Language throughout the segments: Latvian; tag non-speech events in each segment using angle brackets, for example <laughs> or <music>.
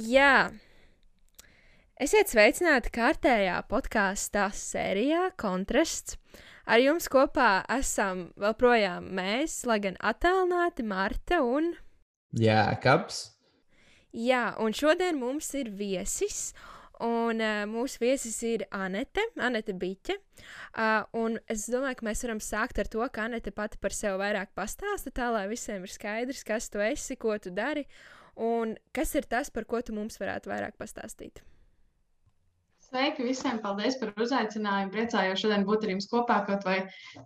Jā, esiet sveicināti kārtējā podkāstā sērijā Kontrasts. Ar jums kopā esam vēl projām mēs, lai gan attālināti Marta un. Jā, kaps. Jā, un šodien mums ir viesis. Un uh, mūsu viesis ir Anete, Anete Biķe. Uh, un es domāju, ka mēs varam sākt ar to, ka Anete pati par sevi vairāk pastāsta, tā lai visiem ir skaidrs, kas tu esi, ko tu dari un kas ir tas, par ko tu mums varētu vairāk pastāstīt. Sveiki visiem! Paldies par uzaicinājumu. Priecājos šodien būt ar jums kopā, kaut vai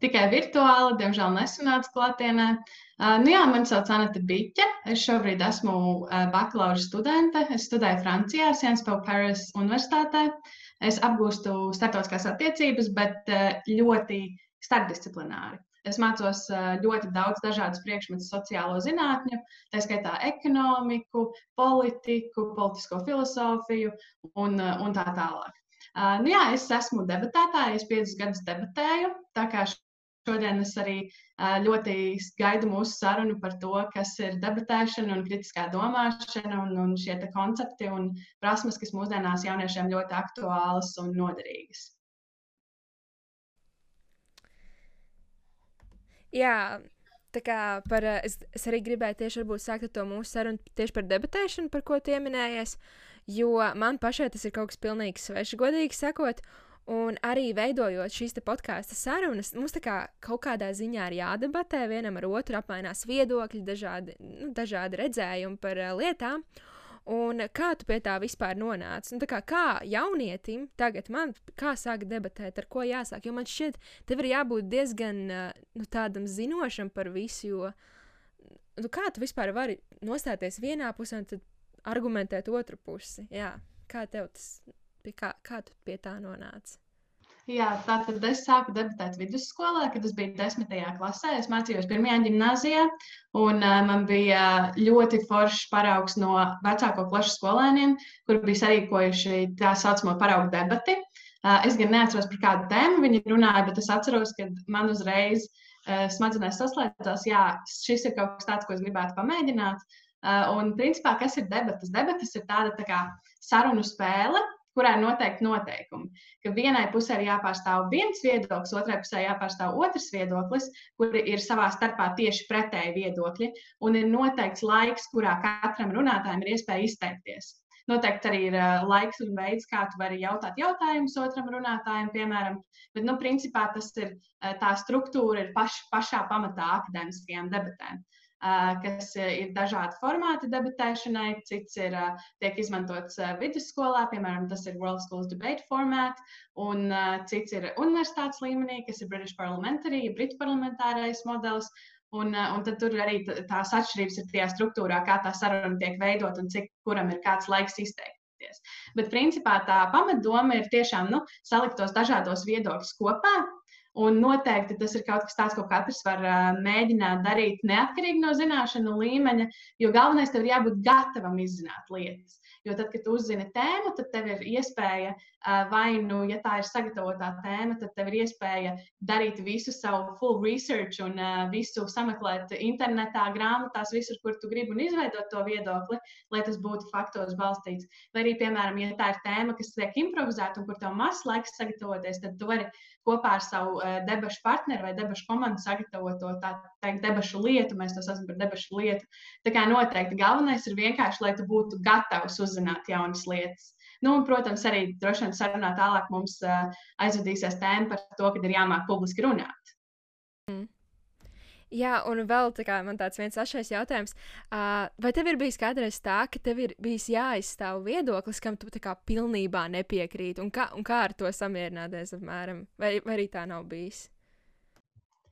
tikai virtuāli. Diemžēl nesanāca klātienē. Uh, nu jā, mani sauc Anita Biķe. Es šobrīd esmu uh, bakalaura studente. Es studēju Francijā, Sciences Po Paris Universitātē. Es apgūstu starptautiskās attiecības, bet uh, ļoti starpdisciplināri. Es mācos ļoti daudz dažādas priekšmetus sociālo zinātņu, tā skaitā ekonomiku, politiku, politisko filozofiju un, un tā tālāk. Nu jā, es esmu debatētāja, es piecus gadus debatēju, šodien es arī ļoti gaidu mūsu sarunu par to, kas ir debatēšana un kritiskā domāšana un, un šie koncepti un prasmes, kas mūsdienās jauniešiem ļoti aktuālas un noderīgas. Jā, tā kā par, eh, es, es arī gribēju tieši sākt to mūsu sarunu tieši par debatēšanu, par ko pieminējies, jo man pašai tas ir kaut kas pilnīgi svešs, godīgi sakot. Un arī veidojot šīs podkāstu sarunas, mums kā kaut kādā ziņā ir jādebatē vienam ar otru, apmainās viedokļi, dažādi, nu, dažādi redzējumi par uh, lietām. Uh, Un kā tu pie tā vispār nonāci? Nu, kā, kā jaunietim tagad man, kā sākt debatēt, ar ko jāsāk? Jo man šķiet, tev ir jābūt diezgan nu, tādam zinošam par visu, jo nu, kā tu vispār vari nostāties vienā pusē un argumentēt otru pusi? Jā, kā tev tas, kā, kā tu pie tā nonāci? Jā, tā tad es sāku debatēt vidusskolā, kad es biju desmitajā klasē. Es mācījos pirmajā gimnājā, un uh, man bija ļoti foršs paraugs no vecāko klašu skolēniem, kur bija sarīkojuši tā saucamo paraugu debati. Uh, es gan neatceros, par kādu tēmu viņi runāja, bet es atceros, ka man uzreiz uh, smadzenēs saslēdzās, jā, šis ir kaut kas tāds, ko es gribētu pamēģināt. Uh, un, principā, kas ir debatas? Debatas ir tāda tā kā sarunu spēle, kurā ir noteikti noteikumi. Ka vienai pusē ir jāpārstāv viens viedoklis, otrai pusē jāpārstāv otrs viedoklis, kuri ir savā starpā tieši pretēji viedokļi, un ir noteikts laiks, kurā katram runātājam ir iespēja izteikties. Noteikti arī ir laiks un veids, kā tu vari jautāt jautājumus otram runātājam, piemēram. Bet, nu, principā tas ir tā struktūra, ir paš, pašā pamatā akadēmiskajām debatēm. Uh, kas ir dažādi formāti debatēšanai. Cits ir, tiek izmantots vidusskolā, piemēram, tas ir World Schools Debate format, un cits ir universitātes līmenī, kas ir British Parliamentary, Britu parlamentārais modelis. Un, un tad tur arī tās atšķirības ir tajā struktūrā, kā tā saruna tiek veidot un cik kuram ir kāds laiks izteikties. Bet principā tā pamatdoma ir tiešām nu, salikt tos dažādos viedokļus kopā, Un noteikti tas ir kaut kas tāds, ko katrs var uh, mēģināt darīt neatkarīgi no zināšanu līmeņa, jo galvenais tev ir jābūt gatavam izzināt lietas. Jo tad, kad uzzini tēmu, tad tev ir iespēja, vai nu, ja tā ir sagatavotā tēma, tad tev ir iespēja darīt visu savu full research un visu sameklēt internetā, grāmatās, visur, kur tu gribi un izveidot to viedokli, lai tas būtu faktos balstīts. Vai arī, piemēram, ja tā ir tēma, kas tiek improvizēta un kur tev maz laiks sagatavoties, tad tu vari kopā ar savu debašu partneri vai debašu komandu sagatavot to teikt, debašu lietu. Mēs to saucam par debašu lietu. Tā kā noteikti galvenais ir vienkārši, lai tu būtu gatavs uz uzzināt jaunas lietas. Nu, un, protams, arī droši vien sarunā tālāk mums uh, aizvedīsies tēma par to, ka ir jāmāk publiski runāt. Jā, un vēl tā kā, man tāds viens ašais jautājums. Uh, vai tev ir bijis kādreiz tā, ka tev ir bijis jāizstāv viedoklis, kam tu kā pilnībā nepiekrīti, un kā, un kā ar to samierināties apmēram? Vai, vai arī tā nav bijis?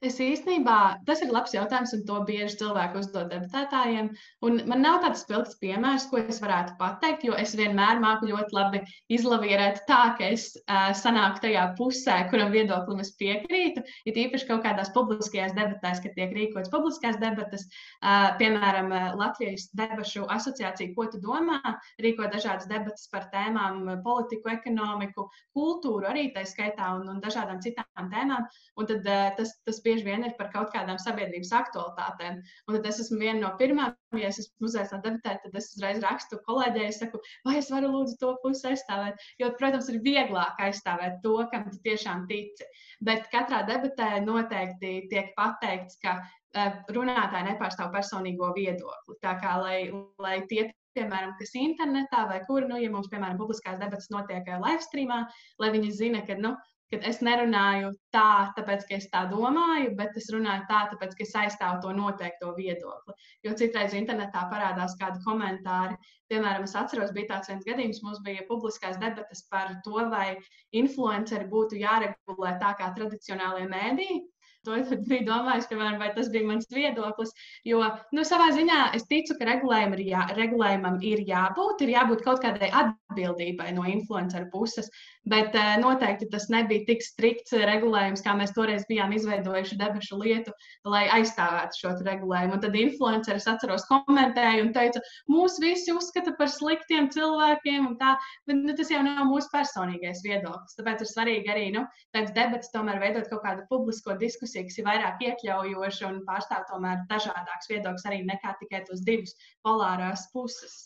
Es īstenībā, tas ir labs jautājums, un to bieži cilvēki uzdod debatētājiem. Un man nav tāds spilgts piemērs, ko es varētu pateikt, jo es vienmēr māku ļoti labi izlavierēt tā, ka es uh, sanāku tajā pusē, kuram viedoklim es piekrītu. Ir īpaši kaut kādās publiskajās debatēs, kad tiek rīkotas publiskās debatas, uh, piemēram, Latvijas debašu asociācija, ko tu domā, rīko dažādas debatas par tēmām, politiku, ekonomiku, kultūru arī tā skaitā un, un dažādām citām tēmām. Un tad uh, tas, tas bija bieži vien ir par kaut kādām sabiedrības aktualitātēm. Un tad es esmu viena no pirmām, ja es esmu uzaicināt debatēt, tad es uzreiz rakstu kolēģei, saku, vai es varu lūdzu to pusi aizstāvēt. Jo, protams, ir vieglāk aizstāvēt to, kam tu tiešām tici. Bet katrā debatē noteikti tiek pateikts, ka uh, runātāji nepārstāv personīgo viedokli. Tā kā lai, lai tie piemēram, kas internetā vai kur, nu, ja mums, piemēram, publiskās debatas notiek eh, live streamā, lai viņi zina, ka, nu, ka es nerunāju tā, tāpēc, ka es tā domāju, bet es runāju tā, tāpēc, ka es aizstāvu to noteikto viedokli. Jo citreiz internetā parādās kādi komentāri. Piemēram, es atceros, bija tāds viens gadījums, mums bija publiskās debatas par to, vai influenceri būtu jāregulē tā kā tradicionālie mēdīji. To es biju domājis, piemēram, vai tas bija mans viedoklis. Jo, nu, savā ziņā es ticu, ka regulējumam ir, jā, regulējumam ir jābūt, ir jābūt kaut kādai atbildībai no influenceru puses. Bet uh, noteikti tas nebija tik strikts regulējums, kā mēs toreiz bijām izveidojuši debešu lietu, lai aizstāvētu šo regulējumu. Un tad influenceris atceros komentēja un teica, mūs visi uzskata par sliktiem cilvēkiem, tā, bet nu, tas jau nav mūsu personīgais viedoklis. Tāpēc ir svarīgi arī nu, tāds debats tomēr veidot kaut kādu publisko diskusiju, kas ir vairāk iekļaujoša un pārstāv tomēr dažādāks viedoklis arī nekā tikai tos divus polārās puses.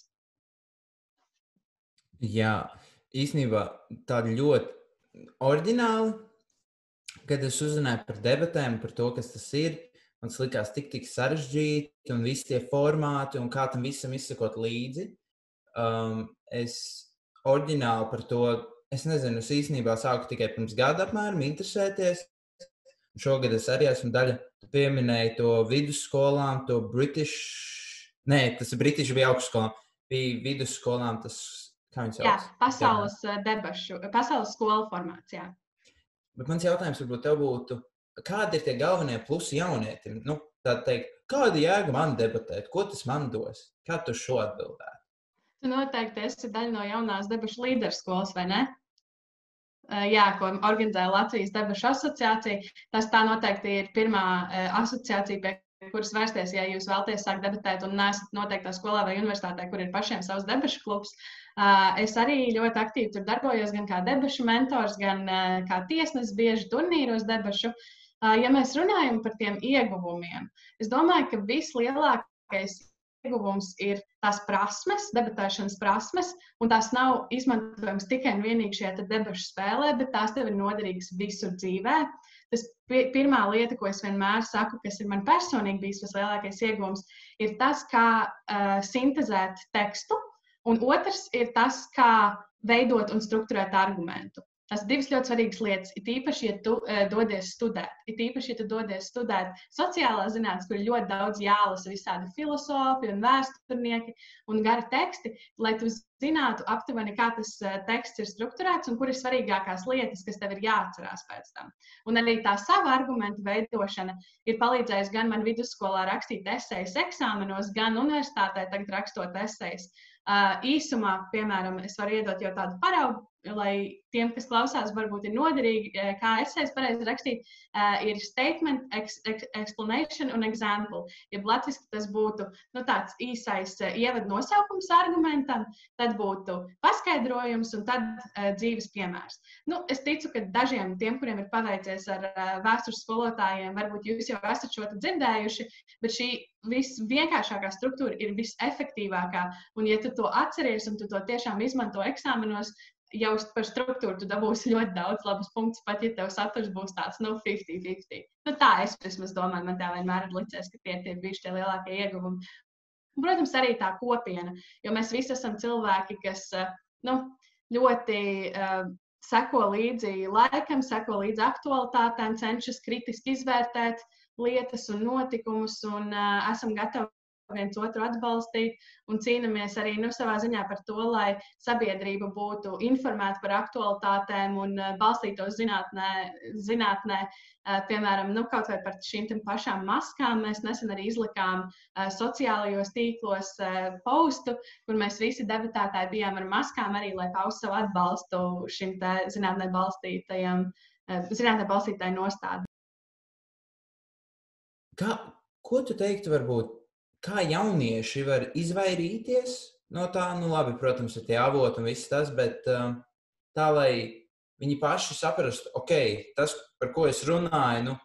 Jā, īstenībā tādi ļoti oriģināli, kad es uzzināju par debatēm, par to, kas tas ir. Man likās tik, tik sarežģīti, un visi tie formāti, un kā tam visam izsakot līdzi. Um, es oriģināli par to, es nezinu, es īstenībā sāku tikai pirms gada apmēram interesēties. Šogad es arī esmu daļa, tu pieminēji to vidusskolām, to British, nē, tas ir British bija augstskolām, bija vidusskolām, tas Kā viņas sauc? Jā, pasaules jā. Eh, debašu, pasaules skolu formācijā. Bet mans jautājums varbūt tev būtu, kādi ir tie galvenie plusi jaunietim? Nu, tā teikt, kāda jēga man debatēt, ko tas man dos? Kā tu šo atbildētu? Tu noteikti esi daļa no jaunās debašu līderu skolas, vai ne? Eh, jā, ko organizē Latvijas debašu asociācija. Tas tā noteikti ir pirmā eh, asociācija, pie kuras vērsties, ja jūs vēlaties sākt debatēt un nesat noteiktā skolā vai universitātē, kur ir pašiem savs debašu klubs. Es arī ļoti aktīvi tur darbojos, gan kā debašu mentors, gan kā tiesnesis bieži turnīros debašu. Ja mēs runājam par tiem ieguvumiem, es domāju, ka vislielākais ieguvums ir tās prasmes, debatēšanas prasmes, un tās nav izmantojamas tikai un vienīgi šajā debašu spēlē, bet tās tev ir noderīgas visur dzīvē. Tas pirmā lieta, ko es vienmēr saku, kas ir man personīgi bijis vislielākais iegūms, ir tas, kā uh, sintēzēt tekstu, un otrs ir tas, kā veidot un struktūrēt argumentu. Tas ir divas ļoti svarīgas lietas. It īpaši, ja tu uh, dodies studēt, it īpaši, ja tu dodies studēt sociālās zinātnīs, kur ir ļoti daudz jālasa visādi filozofi un vēsturnieki un gari teksti, lai tu zinātu aptuveni, kā tas uh, teksts ir strukturēts un kur ir svarīgākās lietas, kas tev ir jāatcerās pēc tam. Un arī tā sava argumentu veidošana ir palīdzējusi gan man vidusskolā rakstīt esejas eksāmenos, gan universitātē tagad rakstot esejas. Uh, īsumā, piemēram, es varu iedot jau tādu paraugu lai tiem, kas klausās, varbūt ir noderīgi, eh, kā es pareizi rakstīt, uh, ir statement, ex, ex, explanation un example. Ja latviešu tas būtu nu, tāds īsais uh, ievadu nosaukums argumentam, tad būtu paskaidrojums un tad dzīves piemērs. Nu, es ticu, ka dažiem tiem, kuriem ir paveicies ar vēstures skolotājiem, varbūt jūs jau esat šo dzirdējuši, bet šī visvienkāršākā struktūra ir visefektīvākā. Un, ja tu to atceries un tu to tiešām izmanto eksāmenos, jau par struktūru tu dabūsi ļoti daudz labus punktus, pat ja tev saturs būs tāds, nu, 50-50. Nu, tā es vismaz domāju, man tā vienmēr ir licies, ka tie ir bijuši tie lielākie ieguvumi. Un, protams, arī tā kopiena, jo mēs visi esam cilvēki, kas eh, nu, ļoti uh, seko līdzi laikam, seko līdzi aktualitātēm, cenšas kritiski izvērtēt lietas un notikumus, un uh, esam gatavi viens otru atbalstīt un cīnāmies arī nu, savā ziņā par to, lai sabiedrība būtu informēta par aktualitātēm un uh, balstītos zinātnē, zinātnē uh, piemēram, nu, kaut vai par šīm pašām maskām. Mēs nesen arī izlikām uh, sociālajos tīklos postu, kur mēs visi debatētāji bijām ar maskām arī, lai paustu savu atbalstu šim zinātnē balstītajam, zinātnē balstītāju nostādi. Kā, ko tu teiktu, varbūt kā jaunieši var izvairīties no tā, nu, labi, protams, ir tie avoti un viss tas, bet um, tā, lai viņi paši saprastu, ok, tas, par ko es runāju, nu,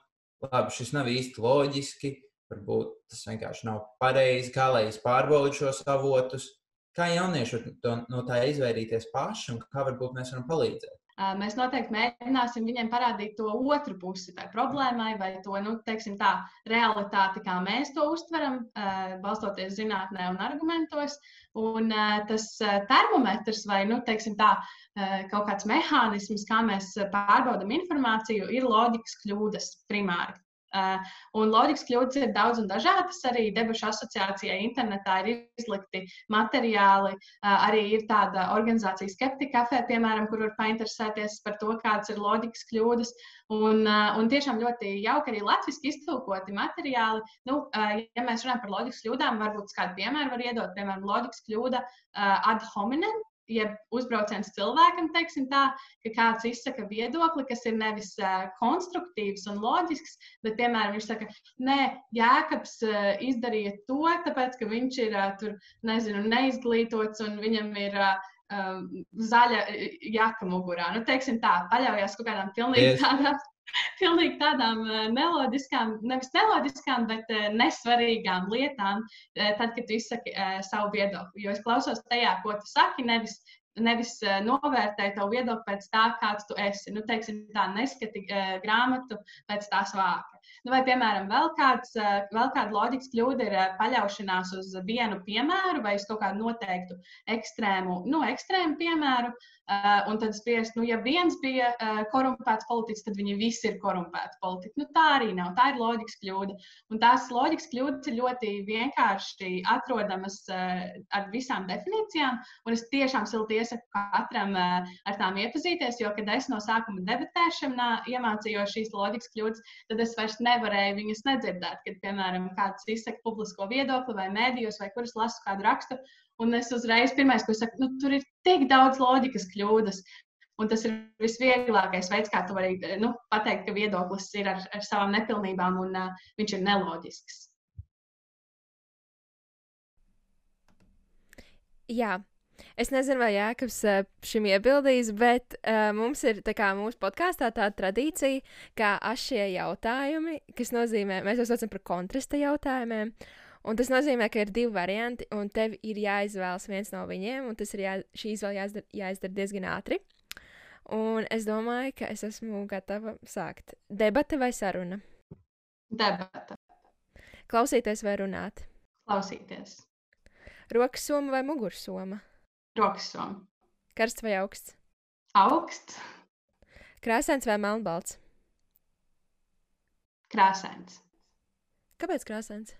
labi, šis nav īsti loģiski, varbūt tas vienkārši nav pareizi, kā lai es pārbaudu šos avotus. Kā jaunieši var no tā izvairīties paši un kā varbūt mēs varam palīdzēt? Mēs noteikti mēģināsim viņiem parādīt to otru pusi tai problēmai, vai to nu, tā, realitāti, kā mēs to uztveram, balstoties zinātnē un argumentos. Un tas termometrs vai nu, tā, kaut kāds mehānisms, kā mēs pārbaudām informāciju, ir loģikas kļūdas primāri. Un loģikas kļūdas ir daudz un dažādas. Arī debašu asociācijai internetā ir izlikti materiāli. Arī ir tāda organizācija Skeptika kafē, piemēram, kur var painteresēties par to, kādas ir loģikas kļūdas. Un, un tiešām ļoti jauki arī latviešu iztulkoti materiāli. Nu, ja mēs runājam par loģikas kļūdām, varbūt kādu piemēru var iedot. Piemēram, loģikas kļūda ad hominem, jeb uzbrauciens cilvēkam, teiksim tā, ka kāds izsaka viedokli, kas ir nevis uh, konstruktīvs un loģisks, bet, piemēram, viņš saka, nē, Jēkabs uh, izdarīja to, tāpēc, ka viņš ir, uh, tur, nezinu, neizglītots un viņam ir uh, zaļa jaka mugurā. Nu, teiksim tā, paļaujas kaut kādām pilnīgi yes. tādām <laughs> pilnīgi tādām neloģiskām, nevis neloģiskām, bet nesvarīgām lietām, tad, kad tu izsaki savu viedokli. Jo es klausos tajā, ko tu saki, nevis, nevis novērtēju tavu viedokli pēc tā, kāds tu esi. Nu, teiksim, tā neskati grāmatu pēc tās vāka. Nu, vai, piemēram, vēl, kāds, vēl kāda loģikas kļūda ir paļaušanās uz vienu piemēru vai uz kaut kādu noteiktu ekstrēmu, nu, ekstrēmu piemēru, Uh, un tad spriest, nu, ja viens bija korumpēts politiķis, tad viņi visi ir korumpēti politiķi. Nu, tā arī nav. Tā ir loģikas kļūda. Un tās loģikas kļūdas ir ļoti vienkārši atrodamas ar visām definīcijām. Un es tiešām silti iesaku katram ar tām iepazīties, jo, kad es no sākuma debatēšanā iemācījos šīs loģikas kļūdas, tad es vairs nevarēju viņas nedzirdēt. Kad, piemēram, kāds izsaka publisko viedokli vai mēdījos, vai kurus lasu kādu rakstu, Un es uzreiz pirmais, ko saku, nu, tur ir tik daudz loģikas kļūdas. Un tas ir visvieglākais veids, kā tu vari nu, pateikt, ka viedoklis ir ar, ar savām nepilnībām un uh, viņš ir neloģisks. Jā, Es nezinu, vai Jēkabs šim iebildīs, bet uh, mums ir kā, mūsu podkāstā tāda tradīcija, kā šie jautājumi, kas nozīmē, mēs tos saucam par kontrasta jautājumiem. Un tas nozīmē, ka ir divi varianti, un tev ir jāizvēlas viens no viņiem, un tas ir jā, šī izvēle jāizdara, jāizdara diezgan ātri. Un es domāju, ka es esmu gatava sākt. Debate vai saruna? Debata. Klausīties vai runāt? Klausīties. Rokas soma vai mugursoma? Rokas. Karsts vai augsts? Augsts. Krāsains vai melnbalts? Krāsains. Kāpēc krāsains?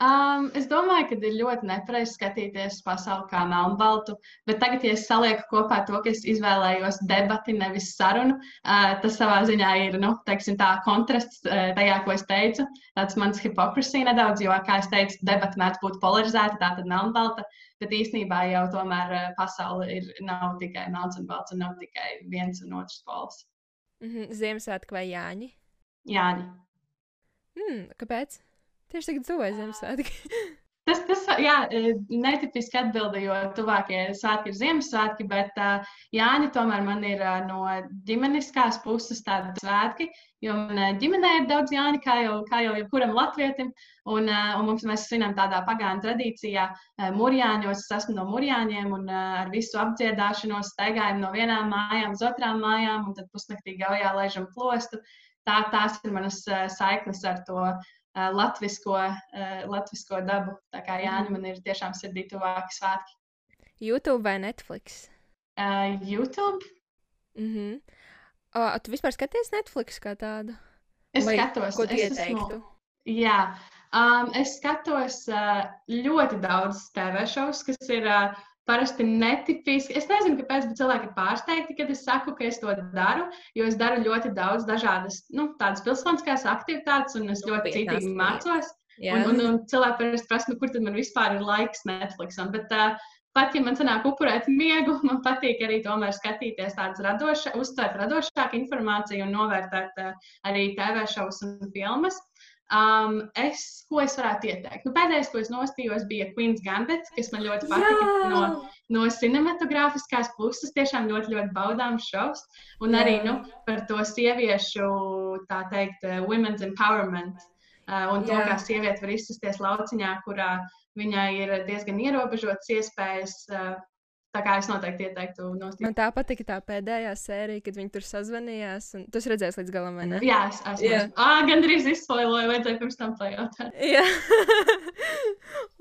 Um, es domāju, ka ir ļoti nepareizi skatīties uz pasauli kā melnbaltu, bet tagad, ja es salieku kopā to, ka es izvēlējos debati, nevis sarunu, uh, tas savā ziņā ir nu, teiksim, tā kontrasts uh, tajā, ko es teicu. Tāds mans hipokrisija nedaudz, jo, kā es teicu, debata mēdz būt polarizēta, tā tad melnbalta, bet īstenībā jau tomēr uh, pasaule ir, nav tikai melns un balts un nav tikai viens un otrs pols. Mm -hmm. Ziemassvētku vai Jāņi? Jāņi. Mm, kāpēc? Tieši tagad tuvojas Ziemassvētki. <laughs> Tas, tas jā, e, netipiski atbildi, jo tuvākie svētki ir Ziemassvētki, bet uh, Jāņa tomēr man ir uh, no ģimeniskās puses tāda svētki, jo man ģimenē ir daudz Jāņa, kā jau, kā jau jebkuram latvietim, un, un mums mēs svinam tādā pagānu tradīcijā Mūrjāņos, es esmu no Mūrjāņiem, un ar visu apdziedāšanos staigājam no vienām mājām uz otrām mājām, un tad pusnaktī gaujā laižam plostu. Tā, tās ir manas saiknes ar to latvisko, latvisko dabu. Tā kā Jānis man ir tiešām sirdī tuvāki svētki. YouTube vai Netflix? Uh, YouTube. Mm -hmm. uh, tu vispār skaties Netflix kā tādu? Es vai skatos, ko tu ieteiktu? Esmu... Jā, um, es skatos uh, ļoti daudz TV šovus, kas ir uh, parasti netipiski. Es nezinu, kāpēc, bet cilvēki ir pārsteigti, kad es saku, ka es to daru, jo es daru ļoti daudz dažādas nu, tādas pilsoniskās aktivitātes, un es ļoti citīgi mācos. Jā. Un, un, un cilvēki parasti prasa, nu, kur tad man vispār ir laiks Netflixam. Bet, uh, Pat ja man sanāk upurēt miegu, <laughs> man patīk arī tomēr skatīties tādas radošas, uztvert radošāku informāciju un novērtēt uh, arī TV šovus un filmas. Um, es, ko es varētu ieteikt? Nu, pēdējais, ko es nostījos, bija Queen's Gambit, kas man ļoti patika no, no cinematogrāfiskās puses. Tiešām ļoti, ļoti baudāms šovs. Un Jā. arī nu, par to sieviešu, tā teikt, uh, women's empowerment. Uh, un Jā. to, kā sieviete var izsusties lauciņā, kurā viņai ir diezgan ierobežotas iespējas. Uh, Tā kā es noteikti ieteiktu nostīties. Man tā patika tā pēdējā sērija, kad viņi tur sazvanījās. Tu esi redzējis līdz galam, vai ne? Jā, es esmu. Yeah. Ah, gan drīz izspoiloju, vajadzēja pirms tam pajautāt. <laughs> Jā,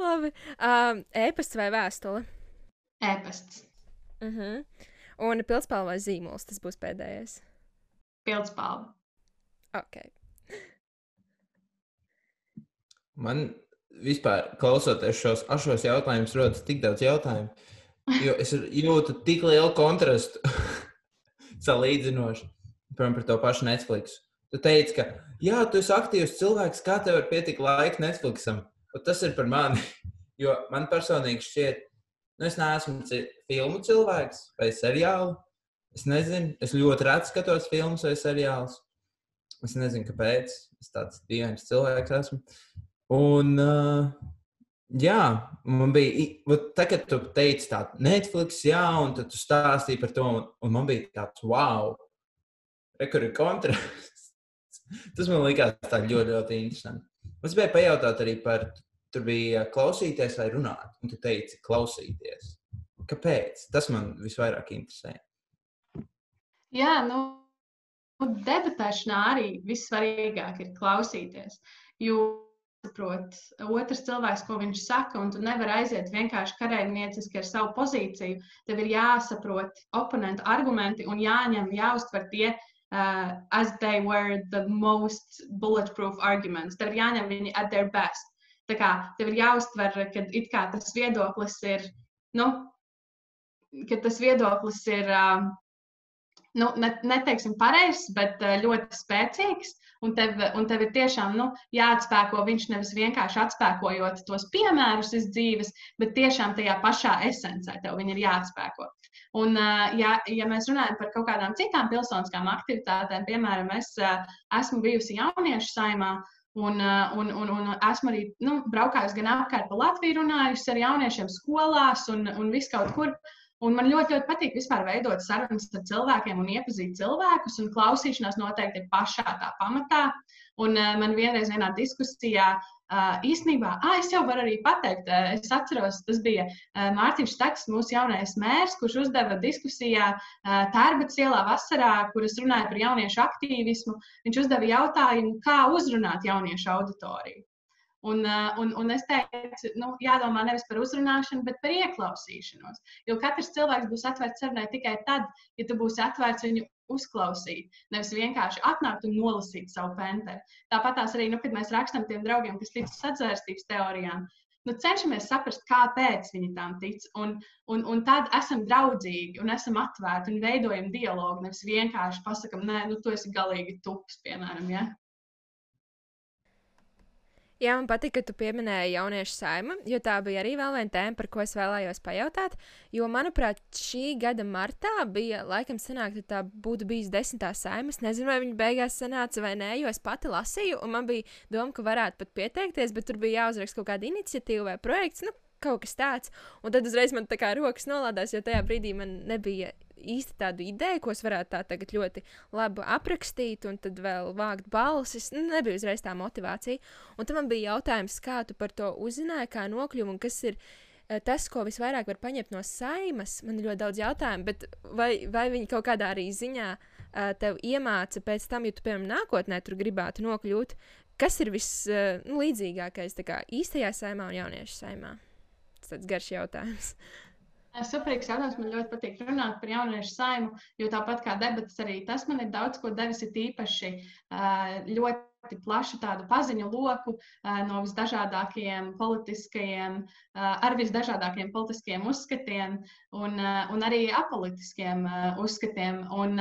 labi. Um, e-pasts vai vēstule? E-pasts. Uh mhm. -huh. Un pilspāle vai zīmols, tas būs pēdējais? Pilspāle. Ok. Man vispār, klausoties šos ašos jautājumus, rodas tik daudz jautājumu. Jo es jūtu tik lielu kontrastu <laughs> salīdzinoši piemēram, par to pašu Netflix. Tu teici, ka, jā, tu esi aktīvs cilvēks, kā tev ir pietikt laika Netflixam. Un tas ir par mani. <laughs> Jo man personīgi šķiet, nu, es neesmu filmu cilvēks vai seriālu. Es nezinu, es ļoti reti skatos filmas vai seriālus. Es nezinu, kāpēc. Es tāds dīvains cilvēks esmu. Un, uh, Jā, man bija, tā, kad tu teici tādu Netflix, jā, un tu stāstīji par to, un, un man bija tāds, wow, rekur ir kontrasts. <laughs> Tas man likās tā ļoti, ļoti interesanti. Es gribēju pajautāt arī par, tur bija klausīties vai runāt, un tu teici klausīties. Kāpēc? Tas man visvairāk interesē. Jā, nu, debatēšanā arī vissvarīgāk ir klausīties. Jo jāsaprot otrs cilvēks, ko viņš saka, un tu nevari aiziet vienkārši kareivnieciski ar savu pozīciju. Tev ir jāsaprot oponenta argumenti un jāņem, jāuztver tie, uh, as they were the most bulletproof arguments. Tev ir jāņem viņi at their best. Tā kā tev ir jāuztver, ka it kā tas viedoklis ir, nu, ka tas viedoklis ir, uh, nu, ne, neteiksim pareizs, bet uh, ļoti spēcīgs un tev, un tev ir tiešām nu, jāatspēko viņš nevis vienkārši atspēkojot tos piemērus iz dzīves, bet tiešām tajā pašā esencē tev viņi ir jāatspēko. Un, ja, ja mēs runājam par kaut kādām citām pilsoniskām aktivitātēm, piemēram, es esmu bijusi jauniešu saimā, Un, un, un, un esmu arī nu, braukājusi gan apkārt pa Latviju, runājusi ar jauniešiem skolās un, un vis kaut kur. Un man ļoti, ļoti patīk vispār veidot sarunas ar cilvēkiem un iepazīt cilvēkus, un klausīšanās noteikti ir pašā tā pamatā. Un uh, man vienreiz vienā diskusijā uh, īstenībā, ah, es jau varu arī pateikt, uh, es atceros, tas bija uh, Mārtiņš Staks, mūsu jaunais mērs, kurš uzdeva diskusijā uh, Tērbats ielā vasarā, kuras runāja par jauniešu aktīvismu. Viņš uzdeva jautājumu, kā uzrunāt jauniešu auditoriju. Un, eh, un, un es teicu, nu, jādomā nevis par uzrunāšanu, bet par ieklausīšanos. Jo katrs cilvēks būs atvērts sarunai tikai tad, ja tu būsi atvērts viņu uzklausīt. Nevis vienkārši atnākt un nolasīt savu penteri. Tāpat tās arī, nu, kad mēs rakstām tiem draugiem, kas tic sadzvērstības teorijām, nu, cenšamies saprast, kāpēc viņi tam tic. Un, un, un tad esam draudzīgi un esam atvērti un veidojam dialogu. Nevis vienkārši pasakām, nē, nu, tu esi galīgi tups, piemēram. Ja? Jā, man patīk, ka tu pieminēji jauniešu saimu, jo tā bija arī vēl viena tēma, par ko es vēlējos pajautāt. Jo, manuprāt, šī gada martā bija laikam sanāk, ka tā būtu bijis desmitā saima. Es nezinu, vai viņa beigās sanāca vai nē, jo es pati lasīju, un man bija doma, ka varētu pat pieteikties, bet tur bija jāuzraksta kaut kāda iniciatīva vai projekts. Nu, kaut kas tāds. Un tad uzreiz man tā kā rokas nolādās, jo tajā brīdī man nebija īsti tādu ideju, ko es varētu tā tagad ļoti labi aprakstīt, un tad vēl vākt balsis. Nu, nebija uzreiz tā motivācija. Un tad man bija jautājums, kā tu par to uzzināji, kā nokļuvi un kas ir. Eh, tas, ko visvairāk var paņemt no saimas, man ir ļoti daudz jautājumu, bet vai, vai viņi kaut kādā arī ziņā uh, tev iemāca pēc tam, ja tu, piemēram, nākotnē tur gribētu nokļūt, kas ir vislīdzīgākais uh, īstajā saimā un jauniešu saimā? Tas tāds garš jautājums. Superīgs jautājums. Man ļoti patīk runāt par jauniešu saimu, jo tāpat kā debatas, arī tas man ir daudz ko devis. Ir īpaši ļoti plašu tādu paziņu loku no visdažādākajiem politiskajiem, ar visdažādākajiem politiskiem uzskatiem un, un arī apolitiskiem uzskatiem. Un,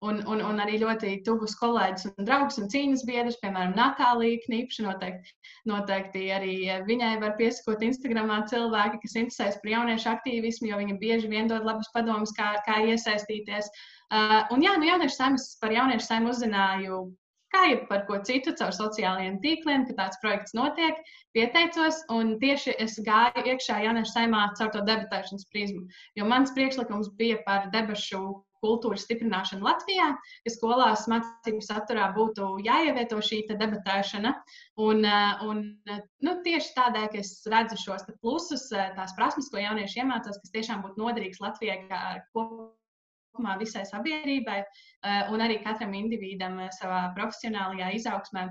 Un, un, un arī ļoti tuvus kolēģus un draugus un cīņas biedrus, piemēram, Natālija Knipša. Noteikti, noteikti arī viņai var piesakot Instagramā cilvēki, kas interesējas par jauniešu aktīvismu, jo viņi bieži vien dod labus padomus, kā, kā iesaistīties. Uh, un jā, nu, jauniešu saimas par jauniešu saimu uzzināju kā jau par ko citu, caur sociālajiem tīkliem, ka tāds projekts notiek, pieteicos, un tieši es gāju iekšā jauniešu saimā caur to debatēšanas prizmu. Jo mans priekšlikums bija par debašu kultūras stiprināšanu Latvijā, ka skolās mācību saturā būtu jāievieto šī debatēšana. Un, eh, un, eh, nu, tieši tādēļ, ka es redzu šos plusus, eh, tās prasmes, ko jaunieši iemācās, kas tiešām būtu noderīgs Latvijai kopumā visai sabiedrībai un arī katram individam savā profesionālajā izaugsmē.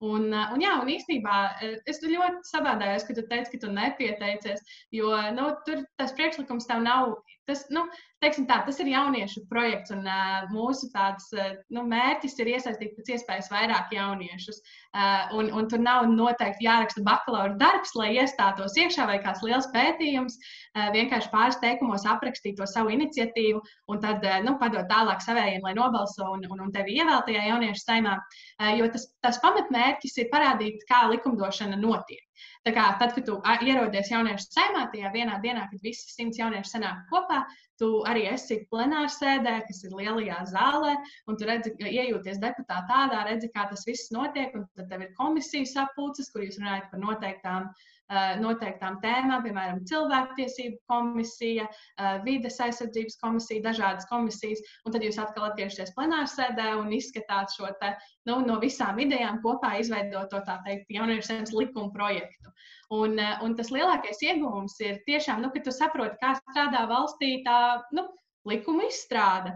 Un, un, jā, un īstenībā es ļoti sabādājos, ka tu teici, ka tu nepieteicies, jo nu, tur tas priekšlikums tev nav. Tas, nu, tā, tas ir jauniešu projekts, un uh, mūsu tāds, uh, nu, mērķis ir iesaistīt pēc iespējas vairāk jauniešus. Uh, un, un tur nav noteikti jāraksta bakalaura darbs, lai iestātos iekšā vai kāds liels pētījums. Uh, vienkārši pāris teikumos aprakstīt to savu iniciatīvu, un tad uh, nu, padot tālāk savējiem, lai nobalso un, un, un tevi ievēl tajā jauniešu saimā. Uh, jo tas, tas pamatmērķis ir parādīt, kā likumdošana notiek. Tā kā tad, kad tu ierodies jauniešu saimā, tajā vienā dienā, kad visi simts jaunieši sanāk kopā, Tu arī esi plenārsēdē, kas ir lielajā zālē, un tu redzi, iejūties deputātā tādā, redzi, kā tas viss notiek, un tad tev ir komisijas sapulces, kur jūs runājat par noteiktām Eh, noteiktām tēmām, piemēram, cilvēktiesību komisija, eh, vides aizsardzības komisija, dažādas komisijas, un tad jūs atkal atgriežaties plenārsēdē un izskatāt šo te, nu, no visām idejām kopā izveidot to tā teikt jauniešu saimnes likuma projektu. Un, eh, un tas lielākais ieguvums ir tiešām, nu, ka tu saproti, kā strādā valstī tā nu, likuma izstrāde.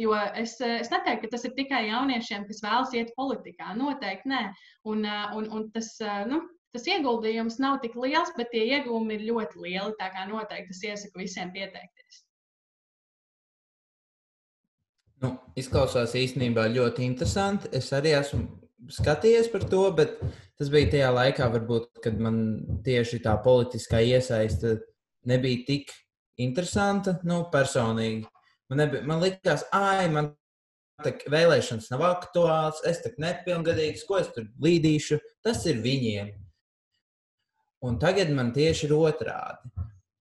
Jo es, es neteiktu, ka tas ir tikai jauniešiem, kas vēlas iet politikā. Noteikti nē. Un, un, un tas, nu, tas ieguldījums nav tik liels, bet tie iegūmi ir ļoti lieli. Tā kā noteikti es iesaku visiem pieteikties. Nu, izklausās īstenībā ļoti interesanti. Es arī esmu skatījies par to, bet tas bija tajā laikā, varbūt, kad man tieši tā politiskā iesaiste nebija tik interesanta nu, personīgi. Man, nebija, man likās, ah, man tā vēlēšanas nav aktuāls, es tā nepilngadīgs, ko es tur līdīšu. Tas ir viņiem. Un tagad man tieši ir otrādi,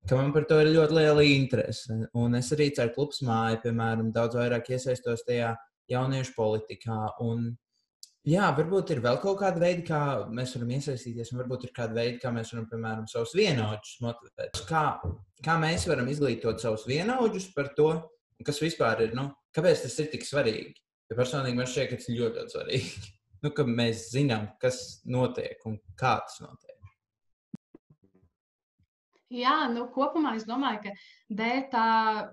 ka man par to ir ļoti liela interese. Un es arī caur klubs māju, piemēram, daudz vairāk iesaistos tajā jauniešu politikā. Un, jā, varbūt ir vēl kaut kāda veida, kā mēs varam iesaistīties, un varbūt ir kāda veida, kā mēs varam, piemēram, savus vienaudžus motivēt. Kā, kā mēs varam izglītot savus vienaudžus par to, kas vispār ir, nu, kāpēc tas ir tik svarīgi. Jo personīgi man šķiet, ka tas ir ļoti, ļoti svarīgi. <laughs> nu, ka mēs zinām, kas notiek un kā tas notiek. Jā, nu, kopumā es domāju, ka dēļ tā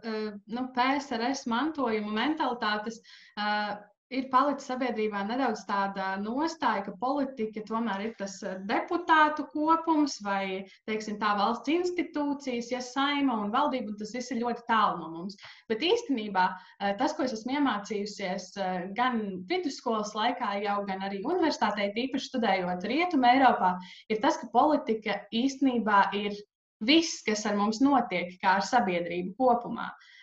eh, nu, PSRS mantojuma mentalitātes uh, ir palicis sabiedrībā nedaudz tāda nostāja, ka politika tomēr ir tas eh, deputātu kopums vai, teiksim, tā valsts institūcijas, ja saima un valdība, un tas viss ir ļoti tālu no mums. Bet īstenībā tas, ko es esmu iemācījusies gan vidusskolas laikā, jau gan arī universitātē, tīpaši studējot Rietumē Eiropā, ir tas, ka politika īstenībā ir viss, kas ar mums notiek, kā ar sabiedrību kopumā. Uh,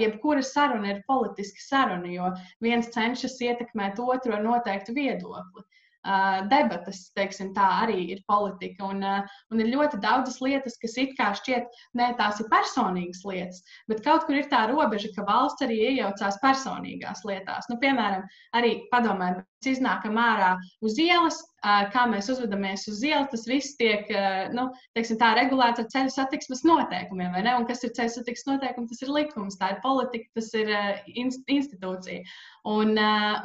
jebkura saruna ir politiska saruna, jo viens cenšas ietekmēt otru ar noteiktu viedokli. Uh, debatas, teiksim, tā arī ir politika. Un, uh, un ir ļoti daudzas lietas, kas it kā šķiet, ne tās ir personīgas lietas, bet kaut kur ir tā robeža, ka valsts arī iejaucās personīgās lietās. Nu, piemēram, arī padomājam, iznākam ārā uz ielas, kā mēs uzvedamies uz ielas, tas viss tiek nu, teiksim, tā, regulēts ar ceļu satiksmes noteikumiem. Un kas ir ceļu satiksmes noteikumi? Tas ir likums, tā ir politika, tas ir institūcija. Un,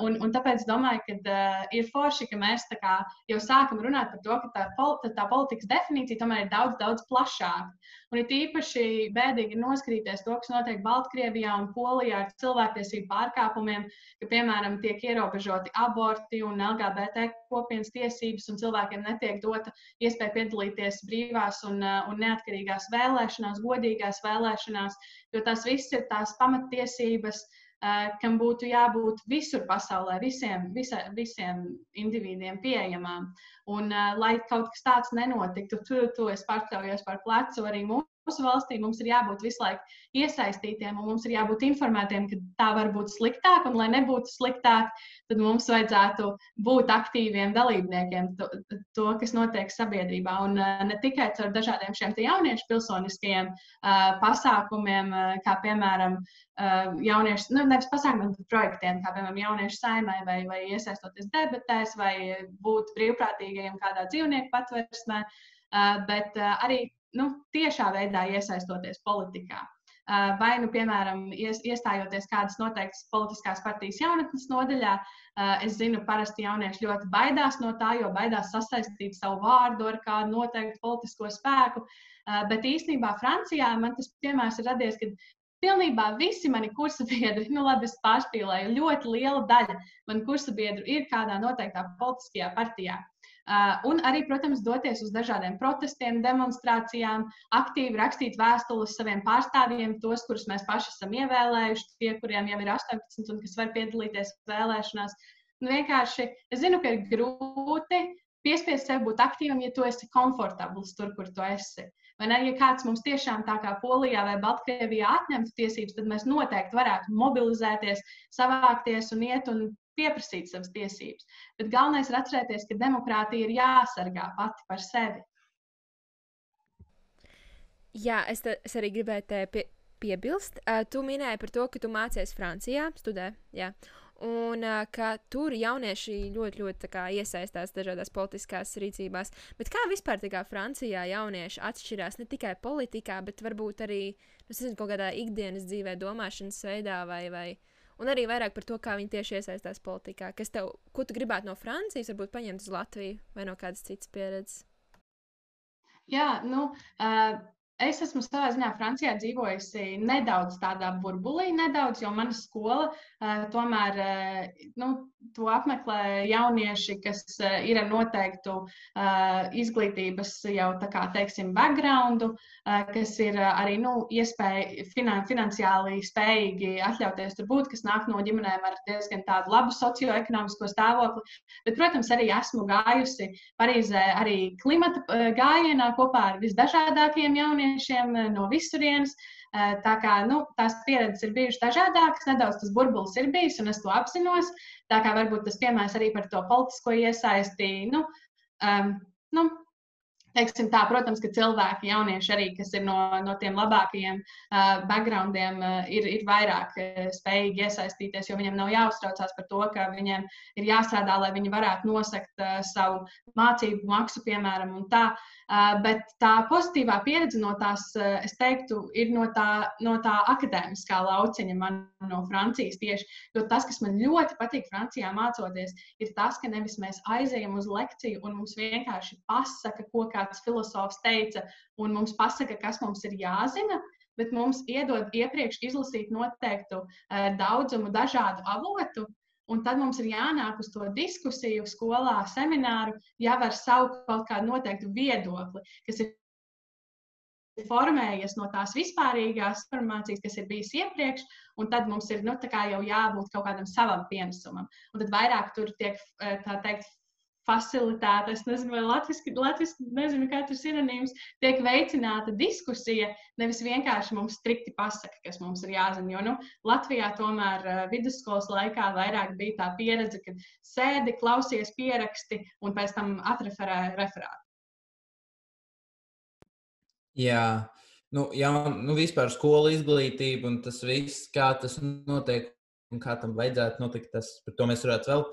un, un tāpēc domāju, ka ir forši, ka mēs kā, jau sākam runāt par to, ka tā, tā politikas definīcija tomēr ir daudz, daudz plašāka. Un ir īpaši bēdīgi noskatīties to, kas notiek Baltkrievijā un Polijā ar cilvēktiesību pārkāpumiem, ka, piemēram, tiek ierobežoti aborti un LGBT kopienas tiesības, un cilvēkiem netiek dota iespēja piedalīties brīvās un, un neatkarīgās vēlēšanās, godīgās vēlēšanās, jo tās viss ir tās pamattiesības, kam būtu jābūt visur pasaulē, visiem, visa, visiem individiem pieejamām. Un, lai kaut kas tāds nenotiktu, tur tu es pārstāvjos par plecu arī mūsu mūsu valstī mums ir jābūt visu laiku iesaistītiem, un mums ir jābūt informētiem, ka tā var būt sliktāk, un lai nebūtu sliktāk, tad mums vajadzētu būt aktīviem dalībniekiem to, to kas notiek sabiedrībā. Un uh, ne tikai ar dažādiem šiem jauniešu pilsoniskajiem uh, pasākumiem, uh, kā piemēram jauniešu, nu, nevis pasākumiem, bet projektiem, kā piemēram jauniešu saimai, vai, vai iesaistoties debatēs, vai būt brīvprātīgajiem kādā dzīvnieku patversmē. Uh, bet uh, arī nu, tiešā veidā iesaistoties politikā. Vai, nu, piemēram, iestājoties kādas noteiktas politiskās partijas jaunatnes nodaļā, es zinu, parasti jaunieši ļoti baidās no tā, jo baidās sasaistīt savu vārdu ar kādu noteiktu politisko spēku. Bet īstenībā Francijā man tas piemērs ir radies, kad pilnībā visi mani kursabiedri, <laughs> nu labi, es pārspīlēju, ļoti liela daļa manu kursabiedru ir kādā noteiktā politiskajā partijā. Un arī, protams, doties uz dažādiem protestiem, demonstrācijām, aktīvi rakstīt vēstules saviem pārstāvjiem, tos, kurus mēs paši esam ievēlējuši, tie, kuriem jau ir 18 un kas var piedalīties vēlēšanās. Un vienkārši es zinu, ka ir grūti piespiest sev būt aktīvam, ja tu esi komfortabls tur, kur tu esi. Vai ne? Ja kāds mums tiešām tā kā Polijā vai Baltkrievijā atņemtu tiesības, tad mēs noteikti varētu mobilizēties, savākties un iet un pieprasīt savas tiesības. Bet galvenais ir atcerēties, ka demokrātija ir jāsargā pati par sevi. Jā, es, te, es arī gribēju te pie, piebilst. Uh, tu minēji par to, ka tu mācies Francijā, studē. Jā. Un uh, ka tur jaunieši ļoti, ļoti kā, iesaistās dažādās politiskās rīcībās. Bet kā vispār kā, Francijā jaunieši atšķirās ne tikai politikā, bet varbūt arī nu, nezinu, kaut kādā ikdienas dzīvē, domāšanas veidā vai, vai un arī vairāk par to, kā viņi tieši iesaistās politikā. Kas tev, ko tu gribētu no Francijas, varbūt paņemt uz Latviju vai no kādas citas pieredzes? Jā, nu, uh, Es esmu savā ziņā Francijā dzīvojusi nedaudz tādā burbulī, nedaudz, jo mana skola uh, tomēr uh, nu, to apmeklē jaunieši, kas uh, ir ar noteiktu uh, izglītības jau tā kā teiksim backgroundu, uh, kas ir uh, arī nu, iespēja finan finansiāli spējīgi atļauties tur būt, kas nāk no ģimenēm ar diezgan tādu labu socioekonomisko stāvokli. Bet, protams, arī esmu gājusi Parīzē arī klimata uh, gājienā kopā ar visdažādākajiem jauniešiem jauniešiem eh, no visurienes. Eh, tā kā nu, tās pieredzes ir bijušas dažādākas, nedaudz tas burbulis ir bijis, un es to apzinos. Tā kā varbūt tas piemērs arī par to politisko iesaisti. Nu, um, nu, Teiksim tā, protams, ka cilvēki, jaunieši arī, kas ir no, no tiem labākajiem uh, backgroundiem, uh, ir, ir vairāk uh, spējīgi iesaistīties, jo viņiem nav jāuztraucās par to, ka viņiem ir jāstrādā, lai viņi varētu nosekt uh, savu mācību maksu, piemēram, un tā. Uh, bet tā pozitīvā pieredze no tās, uh, es teiktu, ir no tā, no tā akadēmiskā lauciņa man no Francijas tieši. Jo tas, kas man ļoti patīk Francijā mācoties, ir tas, ka nevis mēs aizejam uz lekciju un mums vienkārši pasaka, ko kāds filozofs teica, un mums pasaka, kas mums ir jāzina, bet mums iedod iepriekš izlasīt noteiktu uh, daudzumu dažādu avotu, Un tad mums ir jānāk uz to diskusiju, skolā, semināru, jau ar savu kaut kādu noteiktu viedokli, kas ir formējies no tās vispārīgās informācijas, kas ir bijis iepriekš, un tad mums ir nu, jau jābūt kaut kādam savam pienesumam. Un tad vairāk tur tiek, eh, teikt, facilitēta, es nezinu, vai latviski, latviski nezinu, kā tas ir sinonīms, tiek veicināta diskusija, nevis vienkārši mums strikti pasaka, kas mums ir jāzina. Jo nu, Latvijā tomēr uh, vidusskolas laikā vairāk bija tā pieredze, kad sēdi, klausies pieraksti un pēc tam atreferē referātu. Jā, nu, jā, nu vispār skola izglītība un tas viss, kā tas notiek un kā tam vajadzētu notikt, tas par to mēs varētu vēl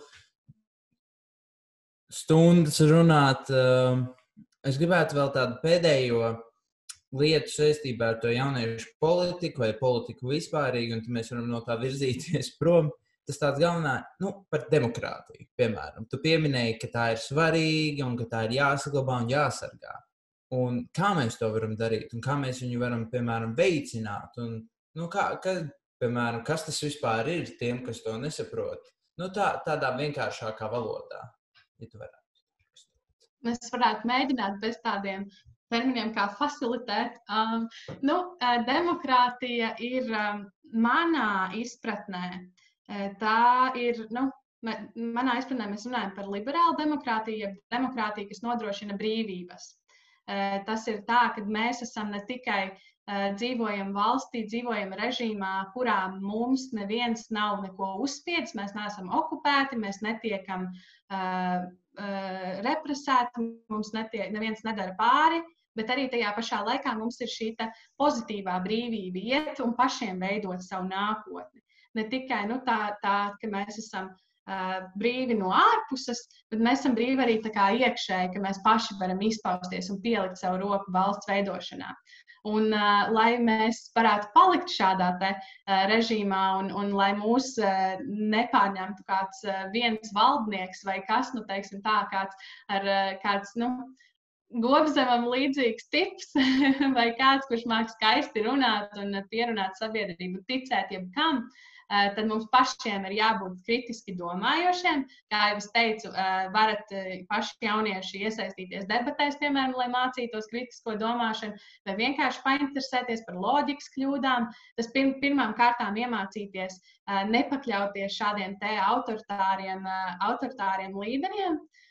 stundas runāt. Ehm, es gribētu vēl tādu pēdējo lietu saistībā ar to jauniešu politiku vai politiku vispārīgi, un mēs varam no tā virzīties <laughs> prom. Tas tāds galvenā, nu, par demokrātiju, piemēram. Tu pieminēji, ka tā ir svarīga un ka tā ir jāsaglabā un jāsargā. Un kā mēs to varam darīt, un kā mēs viņu varam, piemēram, veicināt, un nu, kā, ka, piemēram, kas tas vispār ir tiem, kas to nesaprot. Nu, tā, tādā vienkāršākā valodā ja tu varētu. Mēs varētu mēģināt bez tādiem terminiem kā facilitēt. Um, nu, uh, demokrātija ir um, manā izpratnē. Uh, tā ir, nu, manā izpratnē mēs runājam par liberālu demokrātiju, jeb demokrātiju, kas nodrošina brīvības. tas ir tā, ka mēs esam ne tikai dzīvojam valstī, dzīvojam režīmā, kurā mums neviens nav neko uzspiedis, mēs neesam okupēti, mēs netiekam uh, uh, represēti, mums netiek, neviens nedara pāri, bet arī tajā pašā laikā mums ir šī pozitīvā brīvība iet un pašiem veidot savu nākotni. Ne tikai nu, tā, tā, ka mēs esam uh, brīvi no ārpuses, bet mēs esam brīvi arī iekšēji, ka mēs paši varam izpausties un pielikt savu roku valsts veidošanā. Un, uh, lai mēs varētu palikt šādā te, uh, režīmā un, un lai mūs uh, nepārņemtu kāds uh, viens valdnieks vai kas, nu, teiksim tā, kāds ar uh, kāds, nu, gobzemam līdzīgs tips <laughs> vai kāds, kurš māk skaisti runāt un pierunāt sabiedrību, ticēt jebkam. Eh, tad mums pašiem ir jābūt kritiski domājošiem. Kā jau es teicu, eh, varat eh, paši jaunieši iesaistīties debatēs, piemēram, lai mācītos kritisko domāšanu, vai vienkārši painteresēties par loģikas kļūdām. Tas pirm, pirmām kārtām iemācīties nepakļauties šādiem te autoritāriem, autoritāriem līderiem. Uh,